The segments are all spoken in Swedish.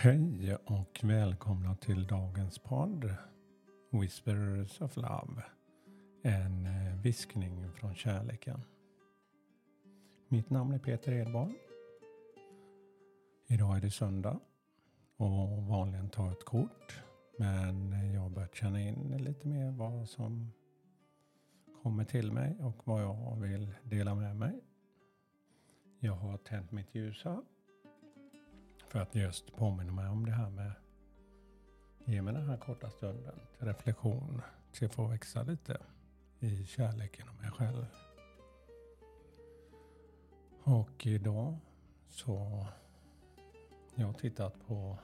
Hej och välkomna till dagens podd Whispers of Love. En eh, viskning från kärleken. Mitt namn är Peter Edborn. Idag är det söndag och vanligen tar jag ett kort. Men jag har börjat känna in lite mer vad som kommer till mig och vad jag vill dela med mig. Jag har tänt mitt ljus här för att just påminna mig om det här med ge mig den här korta stunden till reflektion, till att få växa lite i kärleken och mig själv. Och idag så jag har tittat på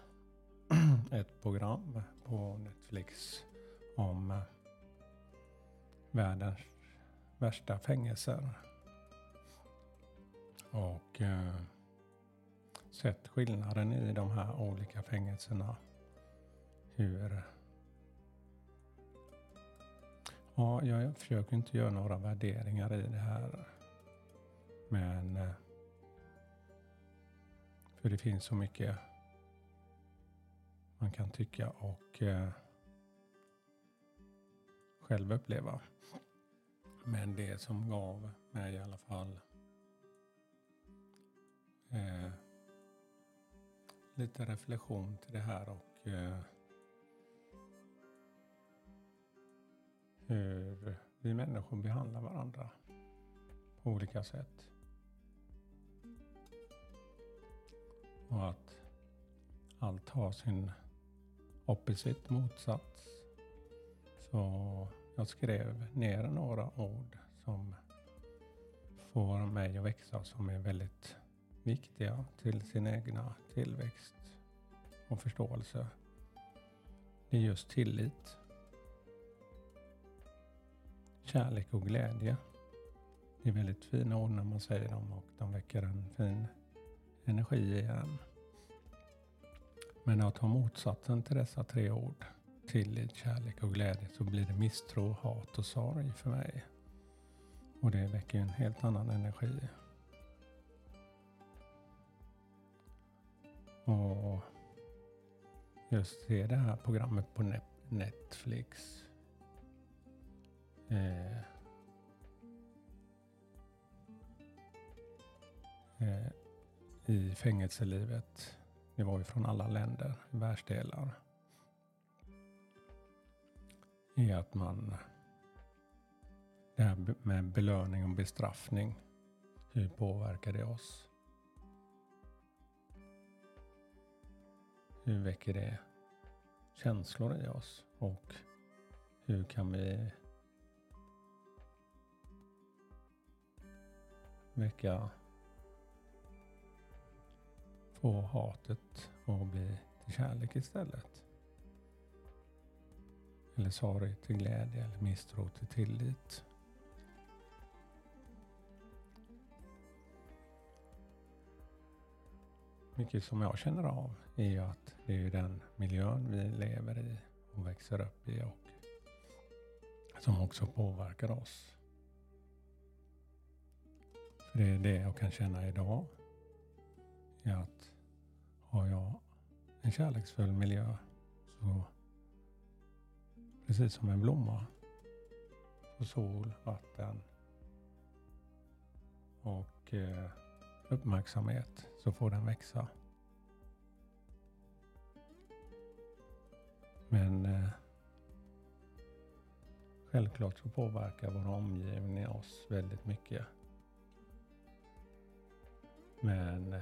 ett program på Netflix om världens värsta fängelser. Och eh, sett skillnaden i de här olika fängelserna. Hur... Ja, jag försöker inte göra några värderingar i det här. Men... Eh, för det finns så mycket man kan tycka och eh, själv uppleva. Men det som gav mig i alla fall lite reflektion till det här och eh, hur vi människor behandlar varandra på olika sätt. Och att allt har sin opposite motsats. Så jag skrev ner några ord som får mig att växa som är väldigt viktiga till sin egna tillväxt och förståelse. Det är just tillit, kärlek och glädje. Det är väldigt fina ord när man säger dem och de väcker en fin energi igen. Men att jag tar motsatsen till dessa tre ord, tillit, kärlek och glädje, så blir det misstro, hat och sorg för mig. Och det väcker en helt annan energi. Och just se det här programmet på Netflix. Eh, eh, I fängelselivet. Det var ju från alla länder, världsdelar. Är att man det här med belöning och bestraffning. Hur påverkar det oss? Hur väcker det känslor i oss? Och hur kan vi väcka få hatet att bli till kärlek istället? Eller sorg till glädje eller misstro till tillit. Mycket som jag känner av är ju att det är den miljön vi lever i och växer upp i och som också påverkar oss. För det är det jag kan känna idag. Är att har jag en kärleksfull miljö så precis som en blomma så sol, vatten och eh, uppmärksamhet så får den växa. Men eh, självklart så påverkar vår omgivning oss väldigt mycket. Men eh,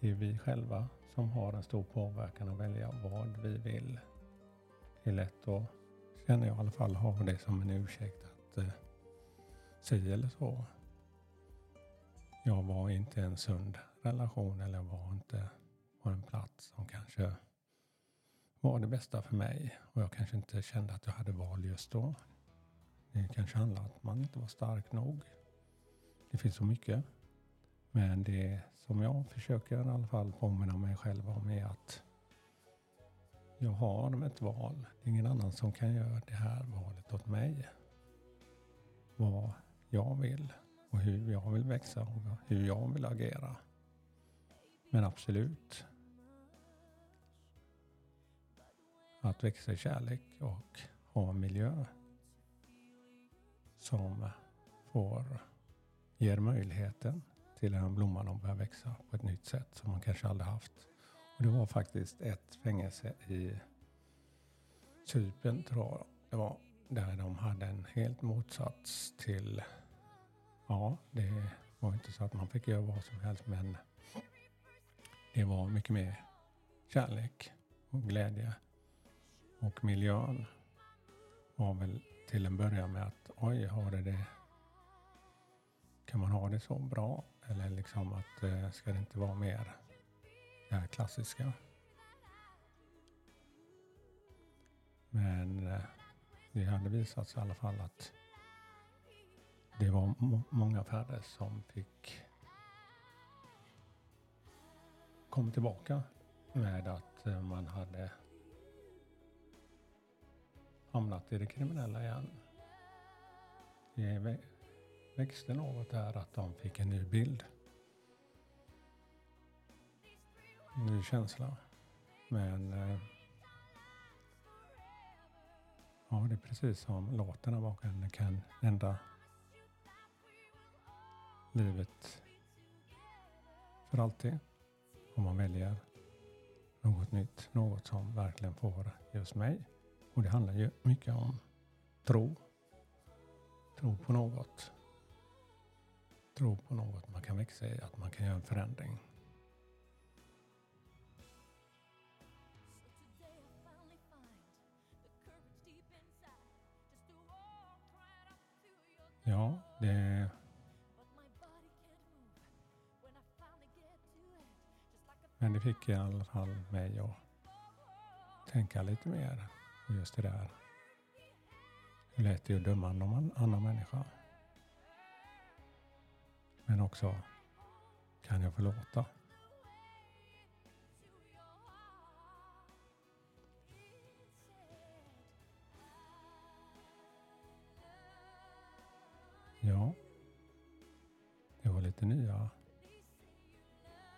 det är vi själva som har en stor påverkan att välja vad vi vill. Det är lätt att, känner jag i alla fall, ha det som en ursäkt att eh, säga eller så jag var inte en sund relation eller var inte på en plats som kanske var det bästa för mig. Och jag kanske inte kände att jag hade val just då. Det kanske handlar om att man inte var stark nog. Det finns så mycket. Men det som jag försöker i alla fall påminna mig själv om är att jag har ett val. Det är ingen annan som kan göra det här valet åt mig. Vad jag vill och hur jag vill växa och hur jag vill agera. Men absolut. Att växa i kärlek och ha en miljö som får, ger möjligheten till den blomman att börja växa på ett nytt sätt som man kanske aldrig haft. Och det var faktiskt ett fängelse i Cypern tror jag det var, där de hade en helt motsats till ja det var inte så att man fick göra vad som helst men det var mycket mer kärlek och glädje. Och miljön var väl till en början med att oj, har det det kan man ha det så bra? Eller liksom att eh, ska det inte vara mer det här klassiska? Men eh, det hade visat sig i alla fall att det var många färre som fick komma tillbaka med att eh, man hade hamnat i det kriminella igen. Det växte något där att de fick en ny bild. En ny känsla. Men eh, ja, det är precis som låten där bakom. Det kan ändra livet för alltid om man väljer något nytt, något som verkligen får just mig. Och det handlar ju mycket om tro. Tro på något. Tro på något man kan växa i, att man kan göra en förändring. Ja, det Men det fick i alla fall mig att tänka lite mer på just det där. Hur lätt det är att döma någon annan människa. Men också, kan jag förlåta? Ja, det var lite nya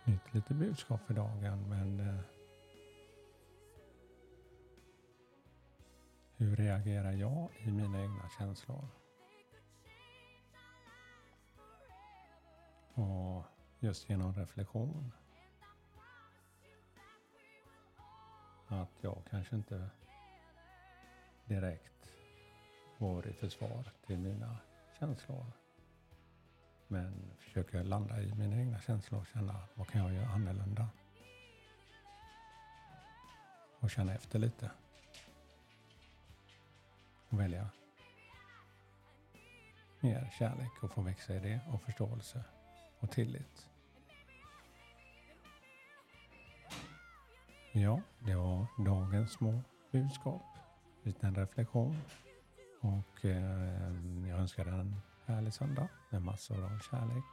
nytt litet budskap för dagen men eh, hur reagerar jag i mina egna känslor? Och just genom reflektion. Att jag kanske inte direkt går i försvar till mina känslor. Men försöker landa i mina egna känslor och känna vad kan jag göra annorlunda? Och känna efter lite. Och välja mer kärlek och få växa i det och förståelse och tillit. Ja, det var dagens små budskap. Liten reflektion. Och eh, jag önskar en härlig söndag med massor av kärlek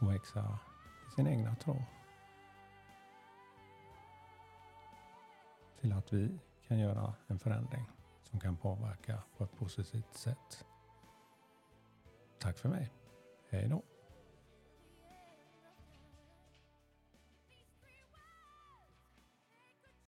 och växa i sin egna tro. Till att vi kan göra en förändring som kan påverka på ett positivt sätt. Tack för mig. Hej då.